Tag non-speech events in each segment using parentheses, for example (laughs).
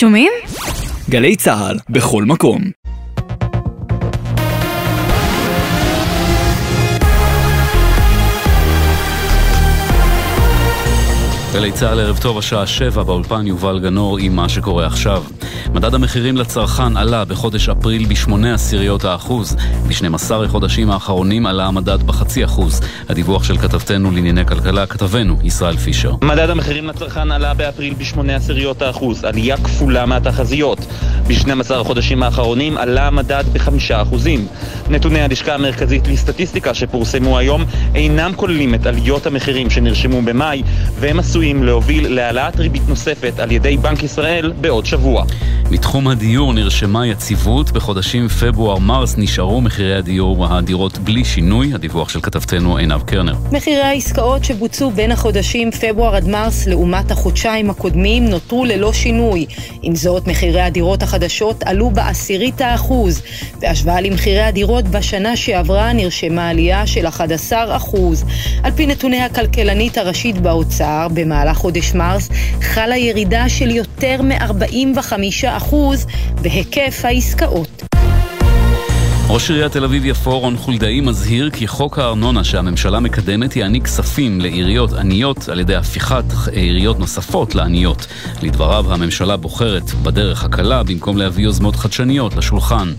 שומעים? גלי צה"ל, בכל מקום. גלי צה"ל ערב טוב, השעה שבע, באולפן יובל גנור עם מה שקורה עכשיו. מדד המחירים לצרכן עלה בחודש אפריל בשמונה עשיריות האחוז. ב-12 החודשים האחרונים עלה המדד בחצי אחוז. הדיווח של כתבתנו לענייני כלכלה, כתבנו ישראל פישר. מדד המחירים לצרכן עלה באפריל בשמונה עשיריות האחוז, עלייה כפולה מהתחזיות. ב-12 החודשים האחרונים עלה המדד בחמישה אחוזים. נתוני הלשכה המרכזית לסטטיסטיקה שפורסמו היום אינם כוללים את עליות המחירים שנרשמו במאי, והם עשויים להוביל להעלאת ריבית נוספת על ידי בנק ישראל בעוד שבוע. מתחום הדיור נרשמה יציבות, בחודשים פברואר-מרס נשארו מחירי הדיור הדירות בלי שינוי, הדיווח של כתבתנו עינב קרנר. מחירי העסקאות שבוצעו בין החודשים פברואר עד מרס לעומת החודשיים הקודמים נותרו ללא שינוי. עם זאת, מחירי הדירות החדשות עלו בעשירית האחוז. בהשוואה למחירי הדירות בשנה שעברה נרשמה עלייה של 11 אחוז. על פי נתוני הכלכלנית הראשית באוצר, במהלך חודש מרס חלה ירידה של יותר מ-45% בהיקף העסקאות. ראש עיריית תל אביב-יפו רון חולדאי מזהיר כי חוק הארנונה שהממשלה מקדמת יעניק כספים לעיריות עניות על ידי הפיכת עיריות נוספות לעניות. לדבריו הממשלה בוחרת בדרך הקלה במקום להביא יוזמות חדשניות לשולחן.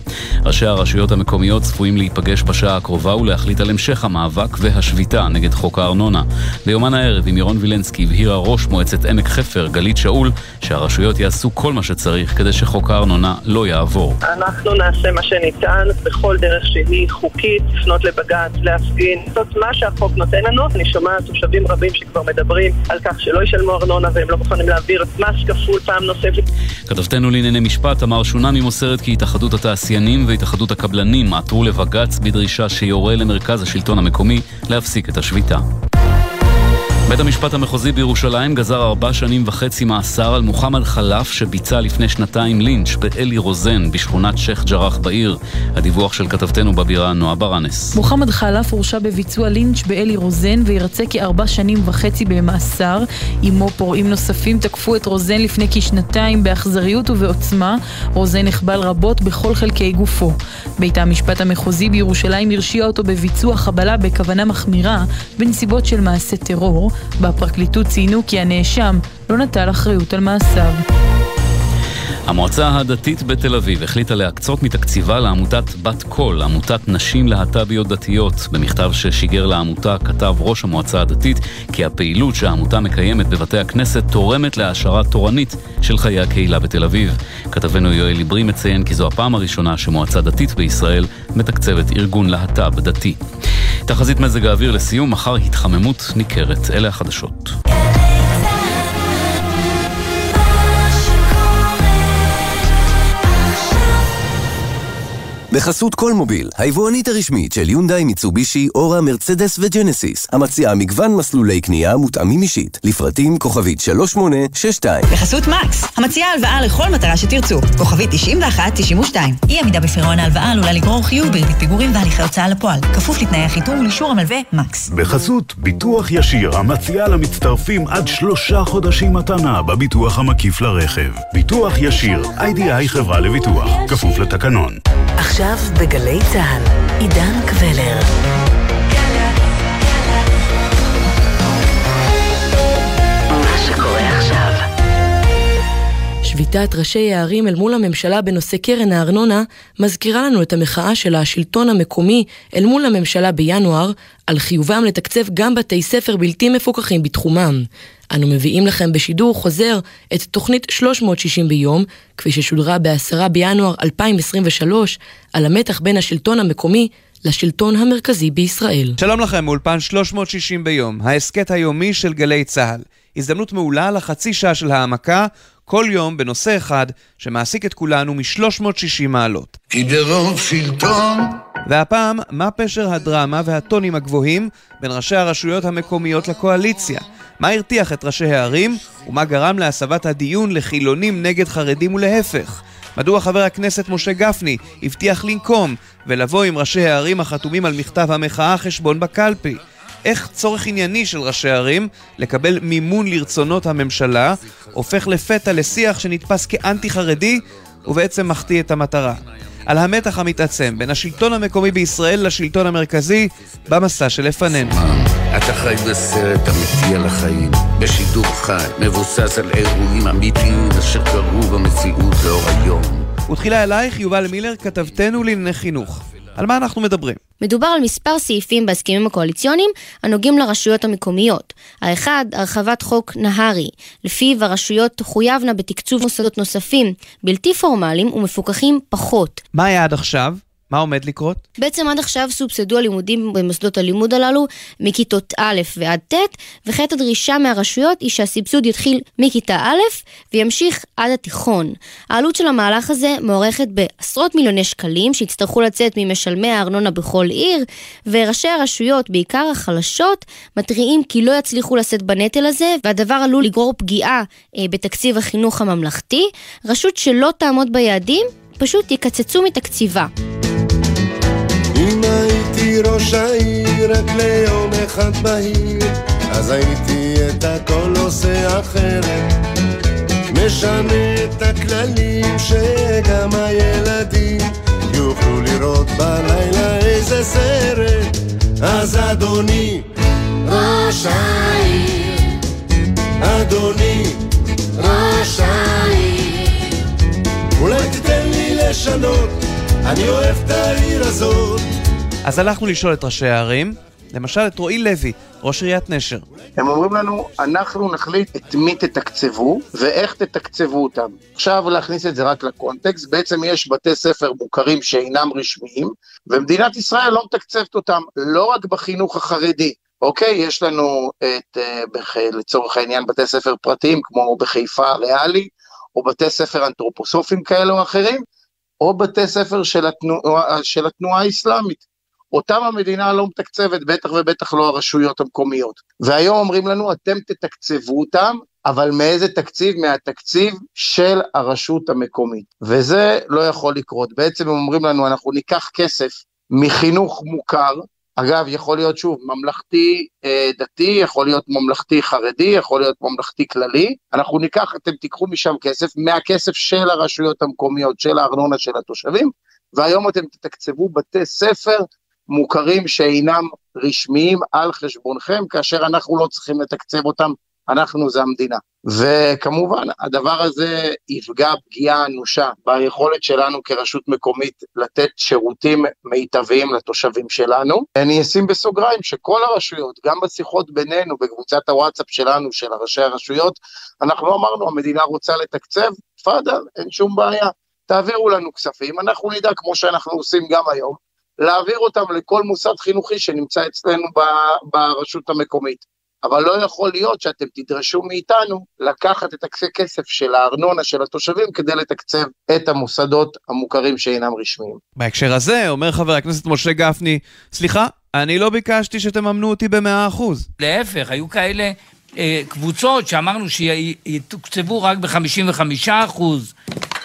ראשי הרשויות המקומיות צפויים להיפגש בשעה הקרובה ולהחליט על המשך המאבק והשביתה נגד חוק הארנונה. ביומן הערב עם ירון וילנסקי הבהירה ראש מועצת עמק חפר גלית שאול שהרשויות יעשו כל מה שצריך כדי שחוק הארנונה לא יעבור. אנחנו נעשה מה שניתן בכל דרך שהיא חוקית, לפנות לבג"ץ, להפגין, זאת מה שהחוק נותן לנו. אני שומעת תושבים רבים שכבר מדברים על כך שלא ישלמו ארנונה והם לא מוכנים להעביר מס כפול פעם נוספת. כתבתנו לענייני משפט, תמר שונמי מוסרת כי התאחדות התעשיינים והתאחדות הקבלנים עתרו לבג"ץ בדרישה שיורה למרכז השלטון המקומי להפסיק את השביתה. בית המשפט המחוזי בירושלים גזר ארבע שנים וחצי מאסר על מוחמד חלף שביצע לפני שנתיים לינץ' באלי רוזן בשכונת שייח' ג'ראח בעיר. הדיווח של כתבתנו בבירה נועה ברנס. מוחמד חלף הורשע בביצוע לינץ' באלי רוזן וירצה כארבע שנים וחצי במאסר. עמו פורעים נוספים תקפו את רוזן לפני כשנתיים באכזריות ובעוצמה. רוזן נחבל רבות בכל חלקי גופו. בית המשפט המחוזי בירושלים הרשיע אותו בביצוע חבלה בכוונה מחמירה בנסיבות של מעשה טרור. בפרקליטות ציינו כי הנאשם לא נטל אחריות על מעשיו. המועצה הדתית בתל אביב החליטה להקצות מתקציבה לעמותת בת קול, עמותת נשים להט"ביות דתיות. במכתב ששיגר לעמותה כתב ראש המועצה הדתית כי הפעילות שהעמותה מקיימת בבתי הכנסת תורמת להעשרה תורנית של חיי הקהילה בתל אביב. כתבנו יואל עברי מציין כי זו הפעם הראשונה שמועצה דתית בישראל מתקצבת ארגון להט"ב דתי. תחזית מזג האוויר לסיום, מחר התחממות ניכרת. אלה החדשות. בחסות כל מוביל, היבואנית הרשמית של יונדאי, מיצובישי, אורה, מרצדס וג'נסיס, המציעה מגוון מסלולי קנייה מותאמים אישית, לפרטים כוכבית 3862. בחסות מקס, המציעה הלוואה לכל מטרה שתרצו, כוכבית 9192. אי עמידה בפירעון ההלוואה עלולה לגרור חיוב בריבית פיגורים והליכי הוצאה לפועל, כפוף לתנאי החיתום ולאישור המלווה מקס. בחסות ביטוח ישיר, המציעה למצטרפים עד שלושה חודשים מתנה בביטוח המקיף לרכב. ביטוח ישיר, איי-די-איי חברה לביטוח, כפוף לתקנון. עכשיו בגלי צה"ל, עידן קבלר. שביתת ראשי הערים אל מול הממשלה בנושא קרן הארנונה מזכירה לנו את המחאה של השלטון המקומי אל מול הממשלה בינואר על חיובם לתקצב גם בתי ספר בלתי מפוקחים בתחומם. אנו מביאים לכם בשידור חוזר את תוכנית 360 ביום, כפי ששודרה ב-10 בינואר 2023, על המתח בין השלטון המקומי לשלטון המרכזי בישראל. שלום לכם, מאולפן 360 ביום, ההסכת היומי של גלי צה"ל. הזדמנות מעולה לחצי שעה של העמקה, כל יום בנושא אחד שמעסיק את כולנו מ-360 מעלות. כי ברוב שלטון והפעם, מה פשר הדרמה והטונים הגבוהים בין ראשי הרשויות המקומיות לקואליציה? מה הרתיח את ראשי הערים, ומה גרם להסבת הדיון לחילונים נגד חרדים ולהפך? מדוע חבר הכנסת משה גפני הבטיח לנקום ולבוא עם ראשי הערים החתומים על מכתב המחאה חשבון בקלפי? איך צורך ענייני של ראשי ערים לקבל מימון לרצונות הממשלה הופך לפתע לשיח שנתפס כאנטי-חרדי ובעצם מחטיא את המטרה. על המתח המתעצם בין השלטון המקומי בישראל לשלטון המרכזי במסע שלפנינו. אתה חי בסרט אמיתי על החיים, בשידור חי, מבוסס על אירועים אמיתיים אשר קרו במציאות לאור היום. ותחילה אלייך, יובל מילר, כתבתנו לענייני חינוך. על מה אנחנו מדברים? מדובר על מספר סעיפים בהסכמים הקואליציוניים הנוגעים לרשויות המקומיות. האחד, הרחבת חוק נהרי, לפיו הרשויות תחויבנה בתקצוב מוסדות נוספים, בלתי פורמליים ומפוקחים פחות. מה היה עד עכשיו? מה עומד לקרות? בעצם עד עכשיו סובסדו הלימודים במוסדות הלימוד הללו מכיתות א' ועד ט', וכעת הדרישה מהרשויות היא שהסבסוד יתחיל מכיתה א' וימשיך עד התיכון. העלות של המהלך הזה מוערכת בעשרות מיליוני שקלים שיצטרכו לצאת ממשלמי הארנונה בכל עיר, וראשי הרשויות, בעיקר החלשות, מתריעים כי לא יצליחו לשאת בנטל הזה, והדבר עלול לגרור פגיעה אה, בתקציב החינוך הממלכתי. רשות שלא תעמוד ביעדים, פשוט יקצצו מתקציבה. אם הייתי ראש העיר רק ליום אחד בהיר, אז הייתי את הכל עושה אחרת. משנה את הכללים שגם הילדים יוכלו לראות בלילה איזה סרט. אז אדוני, ראש העיר, אדוני, ראש העיר, אולי תיתן לי לשנות אני אוהב את העיר הזאת. אז הלכנו לשאול את ראשי הערים, למשל את רועי לוי, ראש עיריית נשר. הם אומרים לנו, אנחנו נחליט את מי תתקצבו ואיך תתקצבו אותם. עכשיו להכניס את זה רק לקונטקסט, בעצם יש בתי ספר מוכרים שאינם רשמיים, ומדינת ישראל לא מתקצבת אותם, לא רק בחינוך החרדי. אוקיי, יש לנו את, אה, בח, לצורך העניין, בתי ספר פרטיים כמו בחיפה ריאלי, או בתי ספר אנתרופוסופיים כאלה או אחרים, או בתי ספר של התנועה, של התנועה האסלאמית. אותם המדינה לא מתקצבת, בטח ובטח לא הרשויות המקומיות. והיום אומרים לנו, אתם תתקצבו אותם, אבל מאיזה תקציב? מהתקציב של הרשות המקומית. וזה לא יכול לקרות. בעצם הם אומרים לנו, אנחנו ניקח כסף מחינוך מוכר, אגב, יכול להיות שוב ממלכתי אה, דתי, יכול להיות ממלכתי חרדי, יכול להיות ממלכתי כללי. אנחנו ניקח, אתם תיקחו משם כסף, מהכסף של הרשויות המקומיות, של הארנונה של התושבים, והיום אתם תתקצבו בתי ספר מוכרים שאינם רשמיים על חשבונכם, כאשר אנחנו לא צריכים לתקצב אותם אנחנו זה המדינה. וכמובן, הדבר הזה יפגע פגיעה אנושה ביכולת שלנו כרשות מקומית לתת שירותים מיטביים לתושבים שלנו. אני אשים בסוגריים שכל הרשויות, גם בשיחות בינינו, בקבוצת הוואטסאפ שלנו, של ראשי הרשויות, אנחנו אמרנו, המדינה רוצה לתקצב, תפאדל, אין שום בעיה. תעבירו לנו כספים, אנחנו נדע, כמו שאנחנו עושים גם היום, להעביר אותם לכל מוסד חינוכי שנמצא אצלנו ברשות המקומית. אבל לא יכול להיות שאתם תדרשו מאיתנו לקחת את הכסף של הארנונה של התושבים כדי לתקצב את המוסדות המוכרים שאינם רשמיים. בהקשר הזה, אומר חבר הכנסת משה גפני, סליחה, אני לא ביקשתי שתממנו אותי ב-100%. להפך, היו כאלה אה, קבוצות שאמרנו שיתוקצבו רק ב-55%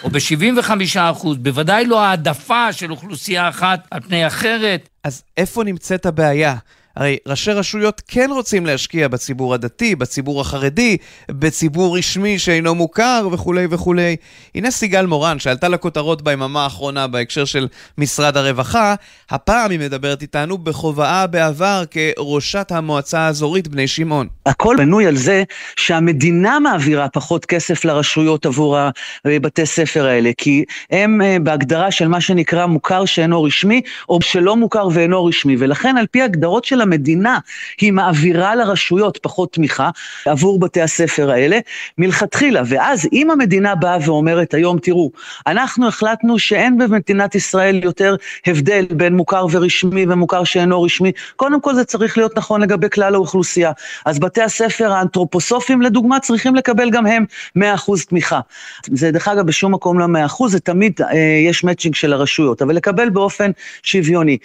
או ב-75%, בוודאי לא העדפה של אוכלוסייה אחת על פני אחרת. אז איפה נמצאת הבעיה? הרי ראשי רשויות כן רוצים להשקיע בציבור הדתי, בציבור החרדי, בציבור רשמי שאינו מוכר וכולי וכולי. הנה סיגל מורן, שעלתה לכותרות ביממה האחרונה בהקשר של משרד הרווחה, הפעם היא מדברת איתנו בכובעה בעבר כראשת המועצה האזורית בני שמעון. הכל בנוי על זה שהמדינה מעבירה פחות כסף לרשויות עבור הבתי ספר האלה, כי הם אה, בהגדרה של מה שנקרא מוכר שאינו רשמי, או שלא מוכר ואינו רשמי, ולכן על פי הגדרות של המדינה היא מעבירה לרשויות פחות תמיכה עבור בתי הספר האלה מלכתחילה. ואז אם המדינה באה ואומרת היום, תראו, אנחנו החלטנו שאין במדינת ישראל יותר הבדל בין מוכר ורשמי ומוכר שאינו רשמי, קודם כל זה צריך להיות נכון לגבי כלל האוכלוסייה. אז בתי הספר האנתרופוסופיים לדוגמה צריכים לקבל גם הם 100% תמיכה. זה דרך אגב בשום מקום לא 100%, זה תמיד אה, יש מצ'ינג של הרשויות, אבל לקבל באופן שוויוני.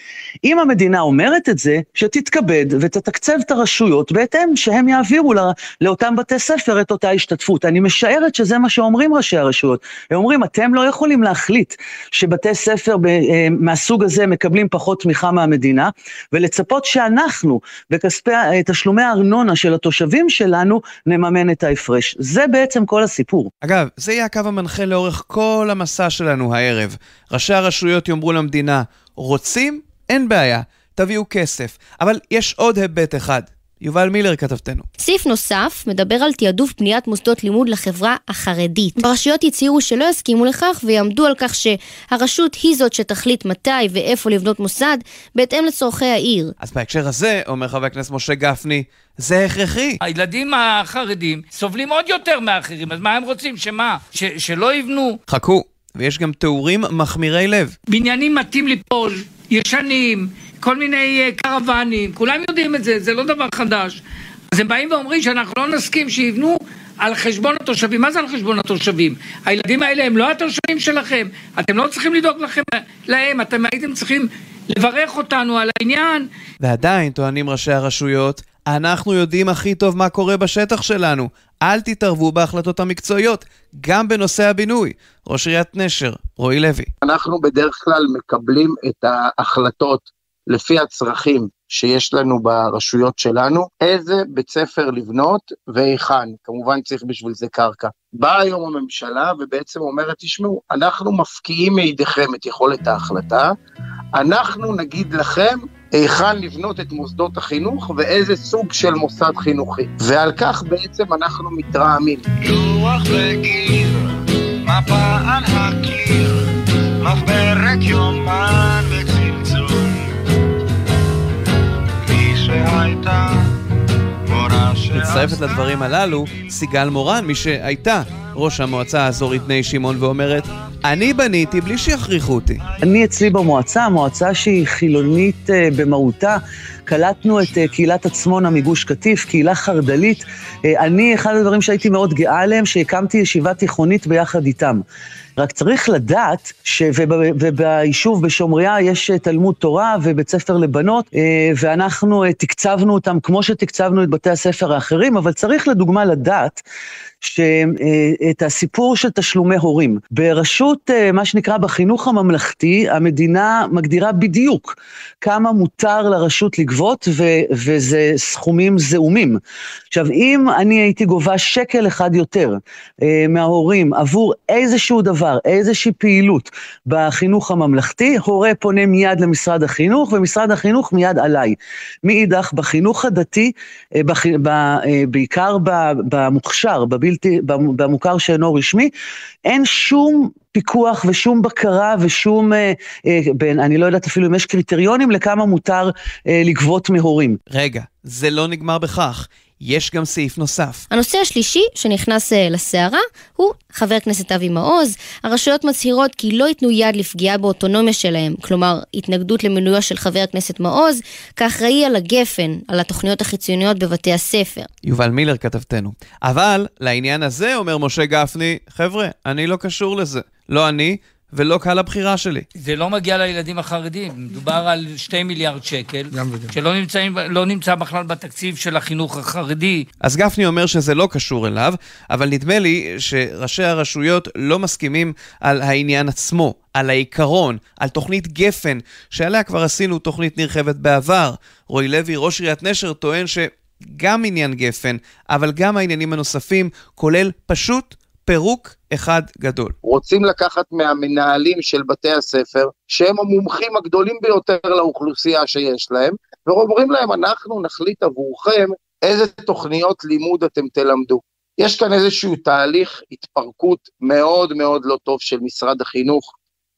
אם המדינה אומרת את זה, שתת... תתכבד ותתקצב את הרשויות בהתאם שהם יעבירו לא, לאותם בתי ספר את אותה השתתפות. אני משערת שזה מה שאומרים ראשי הרשויות. הם אומרים, אתם לא יכולים להחליט שבתי ספר ב, אה, מהסוג הזה מקבלים פחות תמיכה מהמדינה, ולצפות שאנחנו, בכספי, אה, תשלומי הארנונה של התושבים שלנו, נממן את ההפרש. זה בעצם כל הסיפור. אגב, זה יהיה הקו המנחה לאורך כל המסע שלנו הערב. ראשי הרשויות יאמרו למדינה, רוצים? אין בעיה, תביאו כסף. אבל יש עוד היבט אחד. יובל מילר כתבתנו. סעיף נוסף מדבר על תעדוף בניית מוסדות לימוד לחברה החרדית. ברשויות הצהירו שלא יסכימו לכך ויעמדו על כך שהרשות היא זאת שתחליט מתי ואיפה לבנות מוסד בהתאם לצורכי העיר. אז בהקשר הזה, אומר חבר הכנסת משה גפני, זה הכרחי. הילדים החרדים סובלים עוד יותר מאחרים, אז מה הם רוצים? שמה? ש- שלא יבנו? חכו, ויש גם תיאורים מחמירי לב. בניינים מטים ליפול, ישנים, כל מיני uh, קרוונים, כולם יודעים את זה, זה לא דבר חדש. אז הם באים ואומרים שאנחנו לא נסכים שיבנו על חשבון התושבים. מה זה על חשבון התושבים? הילדים האלה הם לא התושבים שלכם, אתם לא צריכים לדאוג לכם, להם, אתם הייתם צריכים לברך אותנו על העניין. ועדיין, טוענים ראשי הרשויות, אנחנו יודעים הכי טוב מה קורה בשטח שלנו. אל תתערבו בהחלטות המקצועיות, גם בנושא הבינוי. ראש עיריית נשר, רועי לוי. אנחנו בדרך כלל מקבלים את ההחלטות לפי הצרכים שיש לנו ברשויות שלנו, איזה בית ספר לבנות והיכן, כמובן צריך בשביל זה קרקע. באה היום הממשלה ובעצם אומרת, תשמעו, אנחנו מפקיעים מידיכם את יכולת ההחלטה, אנחנו נגיד לכם היכן לבנות את מוסדות החינוך ואיזה סוג של מוסד חינוכי. ועל כך בעצם אנחנו מתרעמים. לוח וגיר, מפה על הקיר, מחברת יומן וצלצול. שהייתה מורה מצטרפת לדברים הללו סיגל מורן, מי שהייתה ראש המועצה האזורית בני שמעון ואומרת, אני בניתי בלי שיכריחו אותי. אני אצלי במועצה, מועצה שהיא חילונית uh, במהותה, קלטנו את uh, קהילת עצמונה מגוש קטיף, קהילה חרד"לית. Uh, אני, אחד הדברים שהייתי מאוד גאה עליהם, שהקמתי ישיבה תיכונית ביחד איתם. רק צריך לדעת שביישוב בשומריה יש תלמוד תורה ובית ספר לבנות, ואנחנו תקצבנו אותם כמו שתקצבנו את בתי הספר האחרים, אבל צריך לדוגמה לדעת שאת הסיפור של תשלומי הורים. ברשות, מה שנקרא בחינוך הממלכתי, המדינה מגדירה בדיוק כמה מותר לרשות לגבות, ו- וזה סכומים זעומים. עכשיו, אם אני הייתי גובה שקל אחד יותר אה, מההורים עבור איזשהו דבר, איזושהי פעילות בחינוך הממלכתי, הורה פונה מיד למשרד החינוך, ומשרד החינוך מיד עליי. מאידך, בחינוך הדתי, אה, בח- ב- אה, בעיקר במוכשר, בבלתי, במוכר שאינו רשמי, אין שום פיקוח ושום בקרה ושום, אה, אה, בין, אני לא יודעת אפילו אם יש קריטריונים לכמה מותר אה, לגבות מהורים. רגע, זה לא נגמר בכך. יש גם סעיף נוסף. הנושא השלישי שנכנס לסערה הוא חבר הכנסת אבי מעוז. הרשויות מצהירות כי לא ייתנו יד לפגיעה באוטונומיה שלהם, כלומר התנגדות למינויו של חבר הכנסת מעוז כאחראי על הגפן, על התוכניות החיצוניות בבתי הספר. יובל מילר כתבתנו. אבל לעניין הזה אומר משה גפני, חבר'ה, אני לא קשור לזה. לא אני ולא קהל הבחירה שלי. זה לא מגיע לילדים החרדים, מדובר על שתי מיליארד שקל, שלא נמצאים, לא נמצא בכלל בתקציב של החינוך החרדי. אז גפני אומר שזה לא קשור אליו, אבל נדמה לי שראשי הרשויות לא מסכימים על העניין עצמו, על העיקרון, על תוכנית גפן, שעליה כבר עשינו תוכנית נרחבת בעבר. רועי לוי, ראש עיריית נשר, טוען שגם עניין גפן, אבל גם העניינים הנוספים, כולל פשוט פירוק אחד גדול. רוצים לקחת מהמנהלים של בתי הספר, שהם המומחים הגדולים ביותר לאוכלוסייה שיש להם, ואומרים להם, אנחנו נחליט עבורכם איזה תוכניות לימוד אתם תלמדו. יש כאן איזשהו תהליך התפרקות מאוד מאוד לא טוב של משרד החינוך,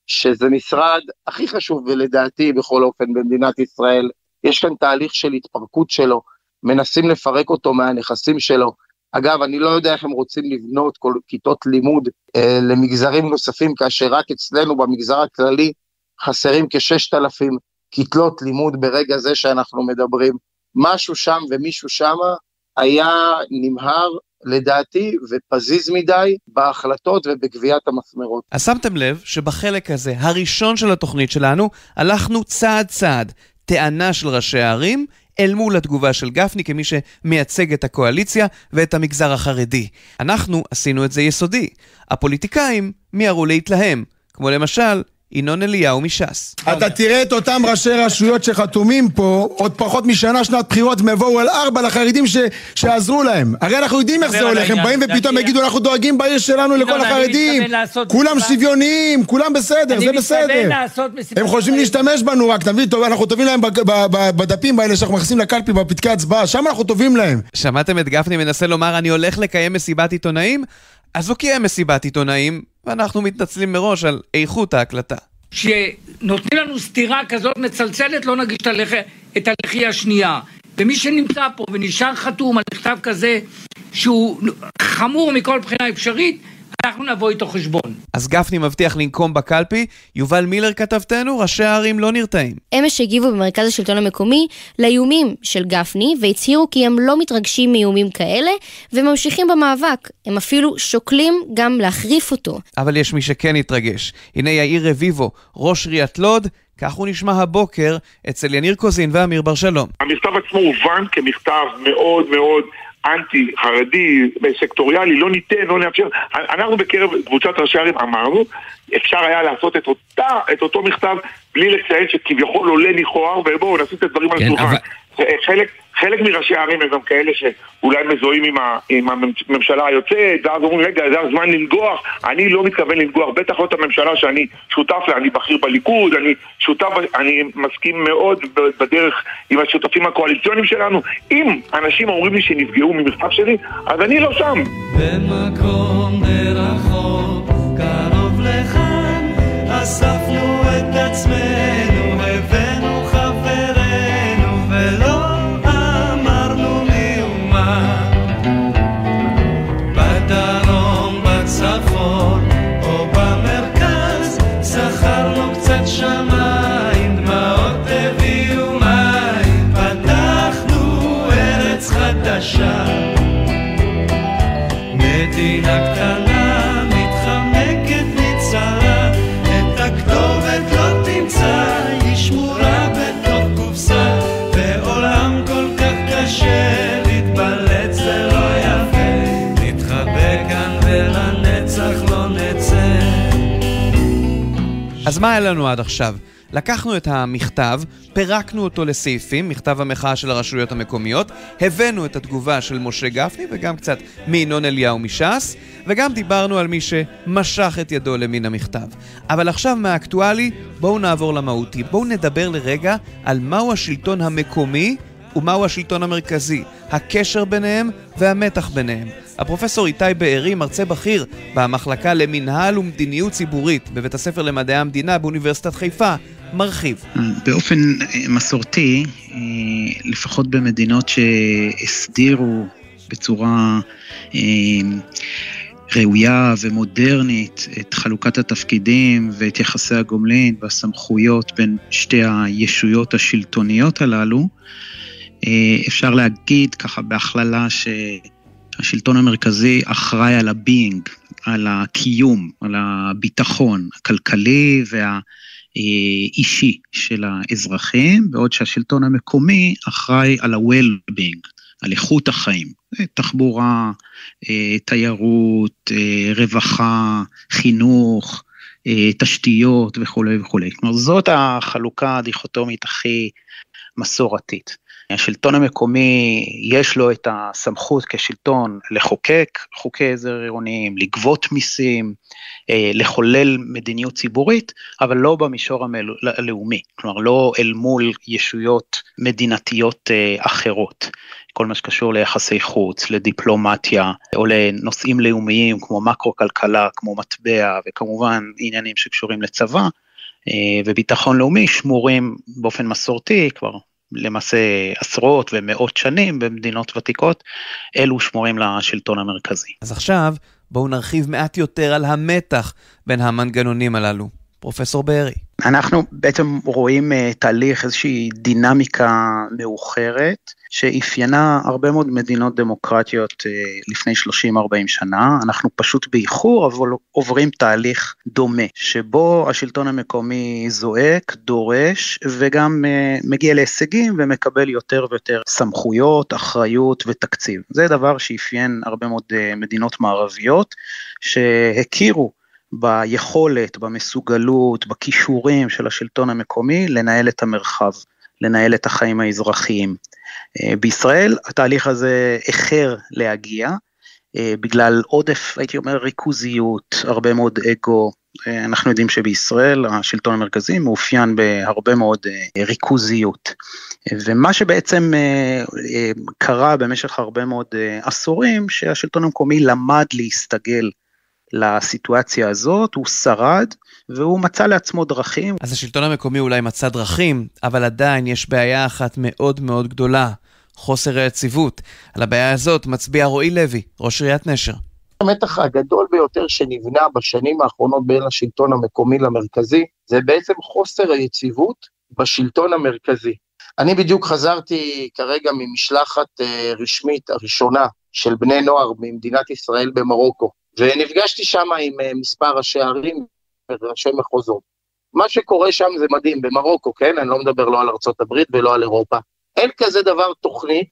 שזה משרד הכי חשוב ולדעתי בכל אופן במדינת ישראל. יש כאן תהליך של התפרקות שלו, מנסים לפרק אותו מהנכסים שלו. אגב, אני לא יודע איך הם רוצים לבנות כל כיתות לימוד אה, למגזרים נוספים, כאשר רק אצלנו במגזר הכללי חסרים כששת אלפים כיתות לימוד ברגע זה שאנחנו מדברים. משהו שם ומישהו שמה היה נמהר לדעתי ופזיז מדי בהחלטות ובגביית המסמרות. אז שמתם לב שבחלק הזה, הראשון של התוכנית שלנו, הלכנו צעד צעד. טענה של ראשי הערים אל מול התגובה של גפני כמי שמייצג את הקואליציה ואת המגזר החרדי. אנחנו עשינו את זה יסודי. הפוליטיקאים מיהרו להתלהם, כמו למשל ינון אליהו מש"ס. אתה תראה את אותם ראשי רשויות שחתומים פה, עוד פחות משנה שנת בחירות, הם יבואו על ארבע לחרדים ש... שעזרו להם. הרי אנחנו יודעים איך זה הולך, הם באים ופתאום יגידו, אנחנו דואגים בעיר שלנו לכל החררדים. כולם שוויוניים, כולם בסדר, זה בסדר. הם חושבים להשתמש בנו רק, תבין, אנחנו טובים להם בדפים האלה שאנחנו מכניסים לקלפי בפתקי הצבעה, שם אנחנו טובים להם. שמעתם את גפני מנסה לומר, אני הולך לקיים מסיבת עיתונאים? אז הוא קיים מסיבת עיתונאים, ואנחנו מתנצלים מראש על איכות ההקלטה. שנותנים לנו סטירה כזאת מצלצלת, לא נגיש את הלחי, השנייה. ומי שנמצא פה ונשאר חתום על מכתב כזה שהוא חמור מכל בחינה אפשרית, אנחנו נבוא איתו חשבון. אז גפני מבטיח לנקום בקלפי, יובל מילר כתבתנו, ראשי הערים לא נרתעים. אמש הגיבו במרכז השלטון המקומי לאיומים של גפני, והצהירו כי הם לא מתרגשים מאיומים כאלה, וממשיכים במאבק. הם אפילו שוקלים גם להחריף אותו. אבל יש מי שכן התרגש. הנה יאיר רביבו, ראש עיריית לוד, כך הוא נשמע הבוקר אצל יניר קוזין ואמיר בר שלום. המכתב עצמו הובן כמכתב מאוד מאוד אנטי חרדי, סקטוריאלי, לא ניתן, לא נאפשר. אנחנו בקרב קבוצת ראשי ערים אמרנו, אפשר היה לעשות את, אותה, את אותו מכתב בלי לציין שכביכול עולה ניחוח, ובואו נשים את הדברים על כן, השולחן. אבל- חלק, חלק מראשי הערים הם גם כאלה שאולי מזוהים עם, ה, עם הממשלה היוצאת, ואז אומרים, רגע, זה הזמן לנגוח. אני לא מתכוון לנגוח, בטח לא את הממשלה שאני שותף לה, אני בכיר בליכוד, אני שותף, אני מסכים מאוד בדרך עם השותפים הקואליציוניים שלנו. אם אנשים אומרים לי שנפגעו ממכתב שלי, אז אני לא שם. במקום מרחוק, קרוב לכאן, אספנו את עצמנו, מדינה קטנה מתחמקת מצרה, את הכתובת לא תמצא, היא שמורה בתוך קופסה, בעולם כל כך קשה, להתבלט זה לא יפה, נתחבא כאן ולנצח לא נצא. אז מה היה לנו עד עכשיו? לקחנו את המכתב, פירקנו אותו לסעיפים, מכתב המחאה של הרשויות המקומיות, הבאנו את התגובה של משה גפני וגם קצת מינון אליהו מש"ס, וגם דיברנו על מי שמשך את ידו למין המכתב. אבל עכשיו מהאקטואלי, בואו נעבור למהותי. בואו נדבר לרגע על מהו השלטון המקומי ומהו השלטון המרכזי, הקשר ביניהם והמתח ביניהם. הפרופסור איתי בארי, מרצה בכיר במחלקה למינהל ומדיניות ציבורית בבית הספר למדעי המדינה באוניברסיטת חיפה, מרחיב. באופן אה, מסורתי, אה, לפחות במדינות שהסדירו בצורה אה, ראויה ומודרנית את חלוקת התפקידים ואת יחסי הגומלין והסמכויות בין שתי הישויות השלטוניות הללו, אפשר להגיד ככה בהכללה שהשלטון המרכזי אחראי על ה being, על הקיום, על הביטחון הכלכלי והאישי של האזרחים, בעוד שהשלטון המקומי אחראי על ה-well-being, על איכות החיים, תחבורה, אה, תיירות, אה, רווחה, חינוך, אה, תשתיות וכולי וכולי. כלומר, זאת החלוקה הדיכוטומית הכי מסורתית. השלטון המקומי יש לו את הסמכות כשלטון לחוקק חוקי עזר עירוניים, לגבות מיסים, אה, לחולל מדיניות ציבורית, אבל לא במישור הלאומי, כלומר לא אל מול ישויות מדינתיות אה, אחרות. כל מה שקשור ליחסי חוץ, לדיפלומטיה, או לנושאים לאומיים כמו מקרו-כלכלה, כמו מטבע, וכמובן עניינים שקשורים לצבא אה, וביטחון לאומי, שמורים באופן מסורתי כבר למעשה עשרות ומאות שנים במדינות ותיקות, אלו שמורים לשלטון המרכזי. אז עכשיו בואו נרחיב מעט יותר על המתח בין המנגנונים הללו. פרופסור בארי. אנחנו בעצם רואים uh, תהליך, איזושהי דינמיקה מאוחרת, שאפיינה הרבה מאוד מדינות דמוקרטיות uh, לפני 30-40 שנה. אנחנו פשוט באיחור, אבל עוברים תהליך דומה, שבו השלטון המקומי זועק, דורש, וגם uh, מגיע להישגים ומקבל יותר ויותר סמכויות, אחריות ותקציב. זה דבר שאפיין הרבה מאוד uh, מדינות מערביות, שהכירו ביכולת, במסוגלות, בכישורים של השלטון המקומי לנהל את המרחב, לנהל את החיים האזרחיים. אה, בישראל התהליך הזה איחר להגיע, אה, בגלל עודף, הייתי אומר, ריכוזיות, הרבה מאוד אגו. אה, אנחנו יודעים שבישראל השלטון המרכזי מאופיין בהרבה מאוד ריכוזיות. ומה שבעצם קרה במשך הרבה מאוד עשורים, שהשלטון המקומי למד להסתגל לסיטואציה הזאת, הוא שרד והוא מצא לעצמו דרכים. אז השלטון המקומי אולי מצא דרכים, אבל עדיין יש בעיה אחת מאוד מאוד גדולה, חוסר היציבות. על הבעיה הזאת מצביע רועי לוי, ראש עיריית נשר. המתח הגדול ביותר שנבנה בשנים האחרונות בין השלטון המקומי למרכזי, זה בעצם חוסר היציבות בשלטון המרכזי. אני בדיוק חזרתי כרגע ממשלחת uh, רשמית הראשונה של בני נוער ממדינת ישראל במרוקו. ונפגשתי שם עם אה, מספר ראשי ערים וראשי מחוזות. מה שקורה שם זה מדהים, במרוקו, כן? אני לא מדבר לא על הברית ולא על אירופה. אין כזה דבר תוכנית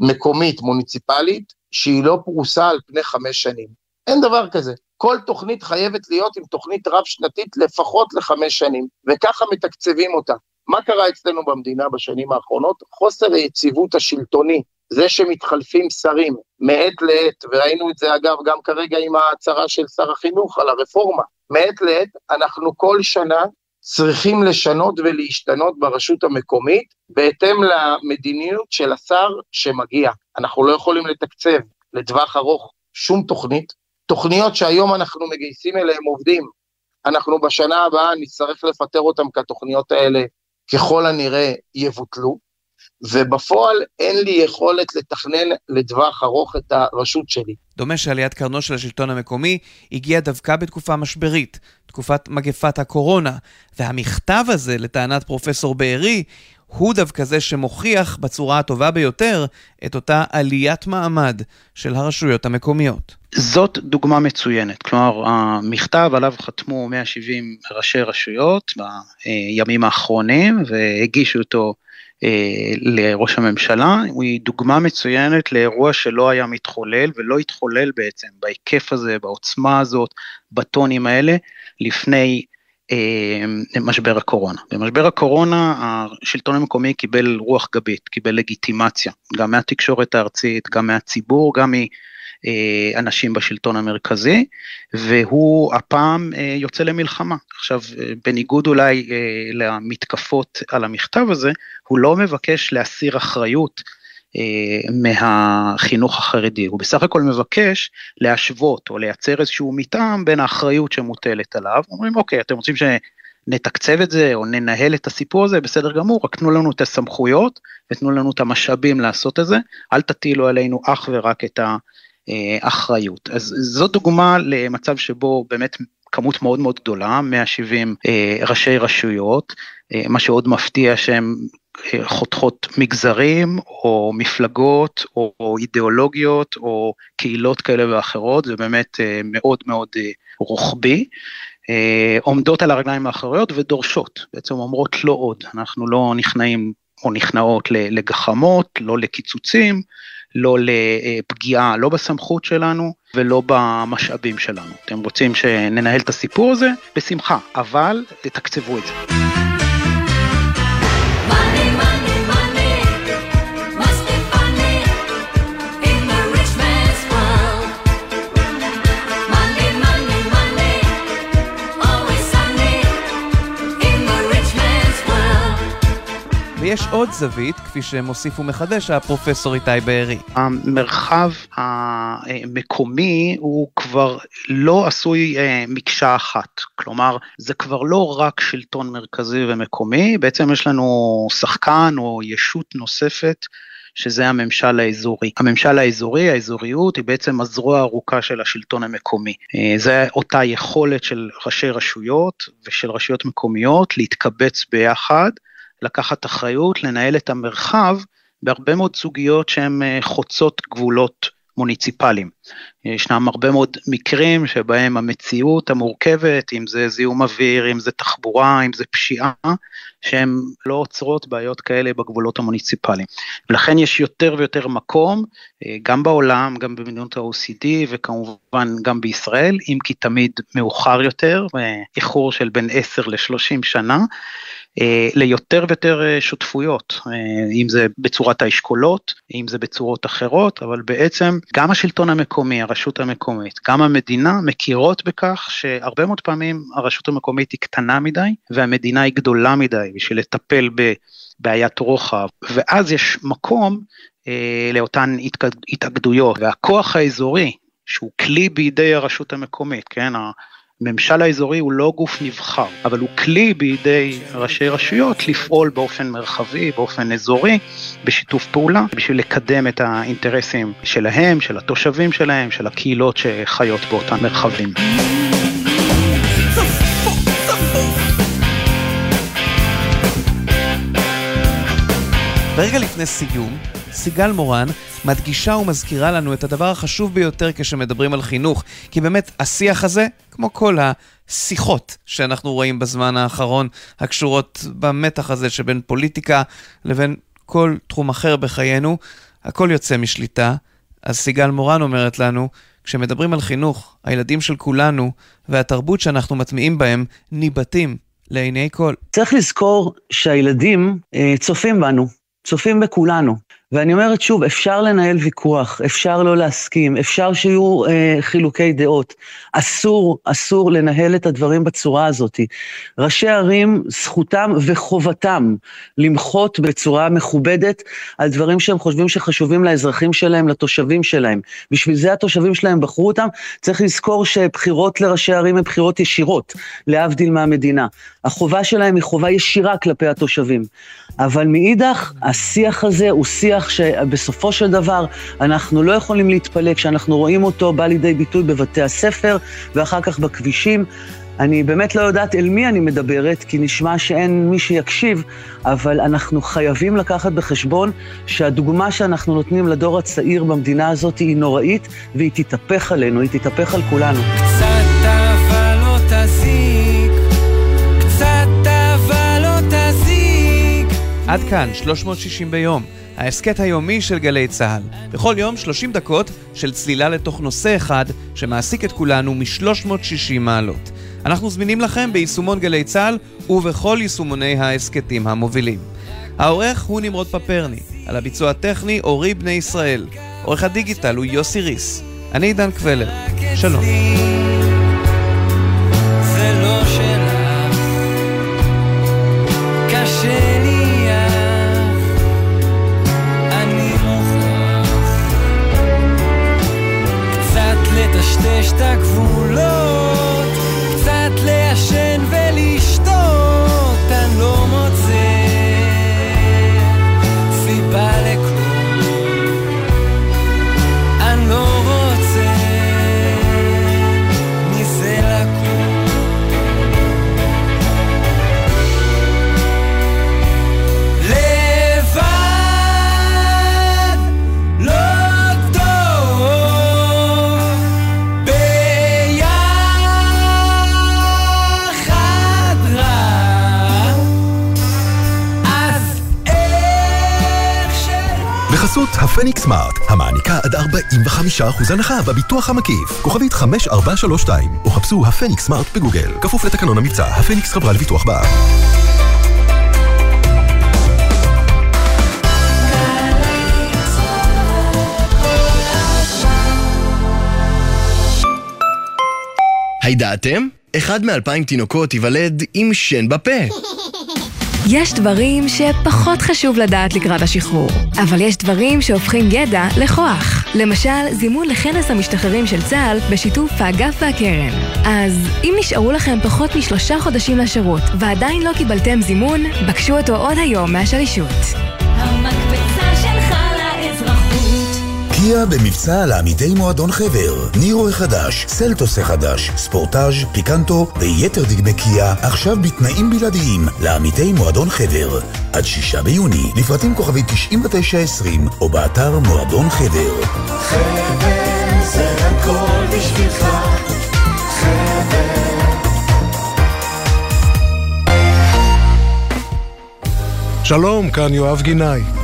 מקומית, מוניציפלית, שהיא לא פרוסה על פני חמש שנים. אין דבר כזה. כל תוכנית חייבת להיות עם תוכנית רב-שנתית לפחות לחמש שנים, וככה מתקצבים אותה. מה קרה אצלנו במדינה בשנים האחרונות? חוסר היציבות השלטוני זה שמתחלפים שרים מעת לעת, וראינו את זה אגב גם כרגע עם ההצהרה של שר החינוך על הרפורמה, מעת לעת אנחנו כל שנה צריכים לשנות ולהשתנות ברשות המקומית בהתאם למדיניות של השר שמגיע. אנחנו לא יכולים לתקצב לטווח ארוך שום תוכנית. תוכניות שהיום אנחנו מגייסים אליהם עובדים, אנחנו בשנה הבאה נצטרך לפטר אותם כי התוכניות האלה ככל הנראה יבוטלו. ובפועל אין לי יכולת לתכנן לטווח ארוך את הרשות שלי. דומה שעליית קרנו של השלטון המקומי הגיעה דווקא בתקופה משברית, תקופת מגפת הקורונה, והמכתב הזה, לטענת פרופסור בארי, הוא דווקא זה שמוכיח בצורה הטובה ביותר את אותה עליית מעמד של הרשויות המקומיות. זאת דוגמה מצוינת, כלומר המכתב עליו חתמו 170 ראשי רשויות בימים האחרונים והגישו אותו לראש הממשלה, היא דוגמה מצוינת לאירוע שלא היה מתחולל ולא התחולל בעצם בהיקף הזה, בעוצמה הזאת, בטונים האלה, לפני אה, משבר הקורונה. במשבר הקורונה השלטון המקומי קיבל רוח גבית, קיבל לגיטימציה, גם מהתקשורת הארצית, גם מהציבור, גם מ... אה, אנשים בשלטון המרכזי, והוא הפעם אה, יוצא למלחמה. עכשיו, אה, בניגוד אולי למתקפות על המכתב הזה, הוא לא מבקש להסיר אחריות מהחינוך החרדי, הוא בסך הכל מבקש להשוות או לייצר איזשהו מתאם בין האחריות שמוטלת עליו, אומרים אוקיי, אתם רוצים שנתקצב את זה או ננהל את הסיפור הזה, בסדר גמור, רק תנו לנו את הסמכויות ותנו לנו את המשאבים לעשות את זה, אל תטילו עלינו אך ורק את ה... אחריות. אז זו דוגמה למצב שבו באמת כמות מאוד מאוד גדולה, 170 אה, ראשי רשויות, אה, מה שעוד מפתיע שהם חותכות מגזרים או מפלגות או, או אידיאולוגיות או קהילות כאלה ואחרות, זה באמת מאוד מאוד רוחבי. עומדות על הרגליים האחוריות ודורשות, בעצם אומרות לא עוד, אנחנו לא נכנעים או נכנעות לגחמות, לא לקיצוצים, לא לפגיעה, לא בסמכות שלנו ולא במשאבים שלנו. אתם רוצים שננהל את הסיפור הזה? בשמחה, אבל תתקצבו את זה. ויש עוד זווית, כפי שמוסיף ומחדש הפרופסור איתי בארי. המרחב המקומי הוא כבר לא עשוי אה, מקשה אחת, כלומר זה כבר לא רק שלטון מרכזי ומקומי, בעצם יש לנו שחקן או ישות נוספת שזה הממשל האזורי. הממשל האזורי, האזוריות, היא בעצם הזרוע הארוכה של השלטון המקומי. אה, זה אותה יכולת של ראשי רשויות ושל רשויות מקומיות להתקבץ ביחד, לקחת אחריות, לנהל את המרחב בהרבה מאוד סוגיות שהן אה, חוצות גבולות מוניציפליים. ישנם הרבה מאוד מקרים שבהם המציאות המורכבת, אם זה זיהום אוויר, אם זה תחבורה, אם זה פשיעה, שהן לא עוצרות בעיות כאלה בגבולות המוניציפליים. ולכן יש יותר ויותר מקום, אה, גם בעולם, גם במדינות ה-OCD וכמובן גם בישראל, אם כי תמיד מאוחר יותר, אה, איחור של בין 10 ל-30 שנה, ליותר ויותר אה, שותפויות, אה, אם זה בצורת האשכולות, אם זה בצורות אחרות, אבל בעצם גם השלטון המקומי, הרשות המקומית, גם המדינה מכירות בכך שהרבה מאוד פעמים הרשות המקומית היא קטנה מדי והמדינה היא גדולה מדי בשביל לטפל בבעיית רוחב, ואז יש מקום אה, לאותן התאגדויות, והכוח האזורי, שהוא כלי בידי הרשות המקומית, כן, הממשל האזורי הוא לא גוף נבחר, אבל הוא כלי בידי ראשי רשויות לפעול באופן מרחבי, באופן אזורי, בשיתוף פעולה, בשביל לקדם את האינטרסים שלהם, של התושבים שלהם, של הקהילות שחיות באותם מרחבים. ורגע לפני סיום, סיגל מורן מדגישה ומזכירה לנו את הדבר החשוב ביותר כשמדברים על חינוך, כי באמת השיח הזה, כמו כל השיחות שאנחנו רואים בזמן האחרון, הקשורות במתח הזה שבין פוליטיקה לבין כל תחום אחר בחיינו, הכל יוצא משליטה. אז סיגל מורן אומרת לנו, כשמדברים על חינוך, הילדים של כולנו והתרבות שאנחנו מטמיעים בהם ניבטים לעיני כל. צריך לזכור שהילדים אה, צופים בנו, צופים בכולנו. ואני אומרת שוב, אפשר לנהל ויכוח, אפשר לא להסכים, אפשר שיהיו אה, חילוקי דעות. אסור, אסור לנהל את הדברים בצורה הזאת. ראשי ערים, זכותם וחובתם למחות בצורה מכובדת על דברים שהם חושבים שחשובים לאזרחים שלהם, לתושבים שלהם. בשביל זה התושבים שלהם בחרו אותם. צריך לזכור שבחירות לראשי ערים הן בחירות ישירות, להבדיל מהמדינה. החובה שלהם היא חובה ישירה כלפי התושבים. אבל מאידך, השיח הזה הוא שיח שבסופו של דבר אנחנו לא יכולים להתפלא כשאנחנו רואים אותו בא לידי ביטוי בבתי הספר ואחר כך בכבישים. אני באמת לא יודעת אל מי אני מדברת, כי נשמע שאין מי שיקשיב, אבל אנחנו חייבים לקחת בחשבון שהדוגמה שאנחנו נותנים לדור הצעיר במדינה הזאת היא נוראית, והיא תתהפך עלינו, היא תתהפך על כולנו. קצת אבל לא תזיק, קצת אבל לא תזיק. עד כאן, 360 ביום. ההסכת היומי של גלי צה"ל. בכל יום 30 דקות של צלילה לתוך נושא אחד שמעסיק את כולנו מ-360 מעלות. אנחנו זמינים לכם ביישומון גלי צה"ל ובכל יישומוני ההסכתים המובילים. העורך הוא נמרוד פפרני, על הביצוע הטכני אורי בני ישראל. עורך הדיגיטל הוא יוסי ריס. אני עידן קבלר. שלום. לטשטש את הפניקס סמארט, המעניקה עד 45% הנחה בביטוח המקיף. כוכבית 5432, או חפשו הפניקס סמארט בגוגל. כפוף לתקנון המבצע, הפניקס חברה לביטוח בע"מ. הידעתם? אחד מאלפיים תינוקות ייוולד עם שן בפה. (laughs) יש דברים שפחות חשוב לדעת לקראת השחרור, אבל יש דברים שהופכים ידע לכוח. למשל, זימון לכנס המשתחררים של צה"ל בשיתוף האגף והקרן. אז אם נשארו לכם פחות משלושה חודשים לשירות ועדיין לא קיבלתם זימון, בקשו אותו עוד היום מהשלישות. במבצע לעמיתי מועדון חבר. נירו החדש, סלטוס החדש, ספורטאז', פיקנטו ויתר דגמי קיה עכשיו בתנאים בלעדיים לעמיתי מועדון חבר. עד שישה ביוני, לפרטים כוכבי 9920 או באתר מועדון חבר. חבר זה הכל בשבילך שלום, כאן יואב גינאי.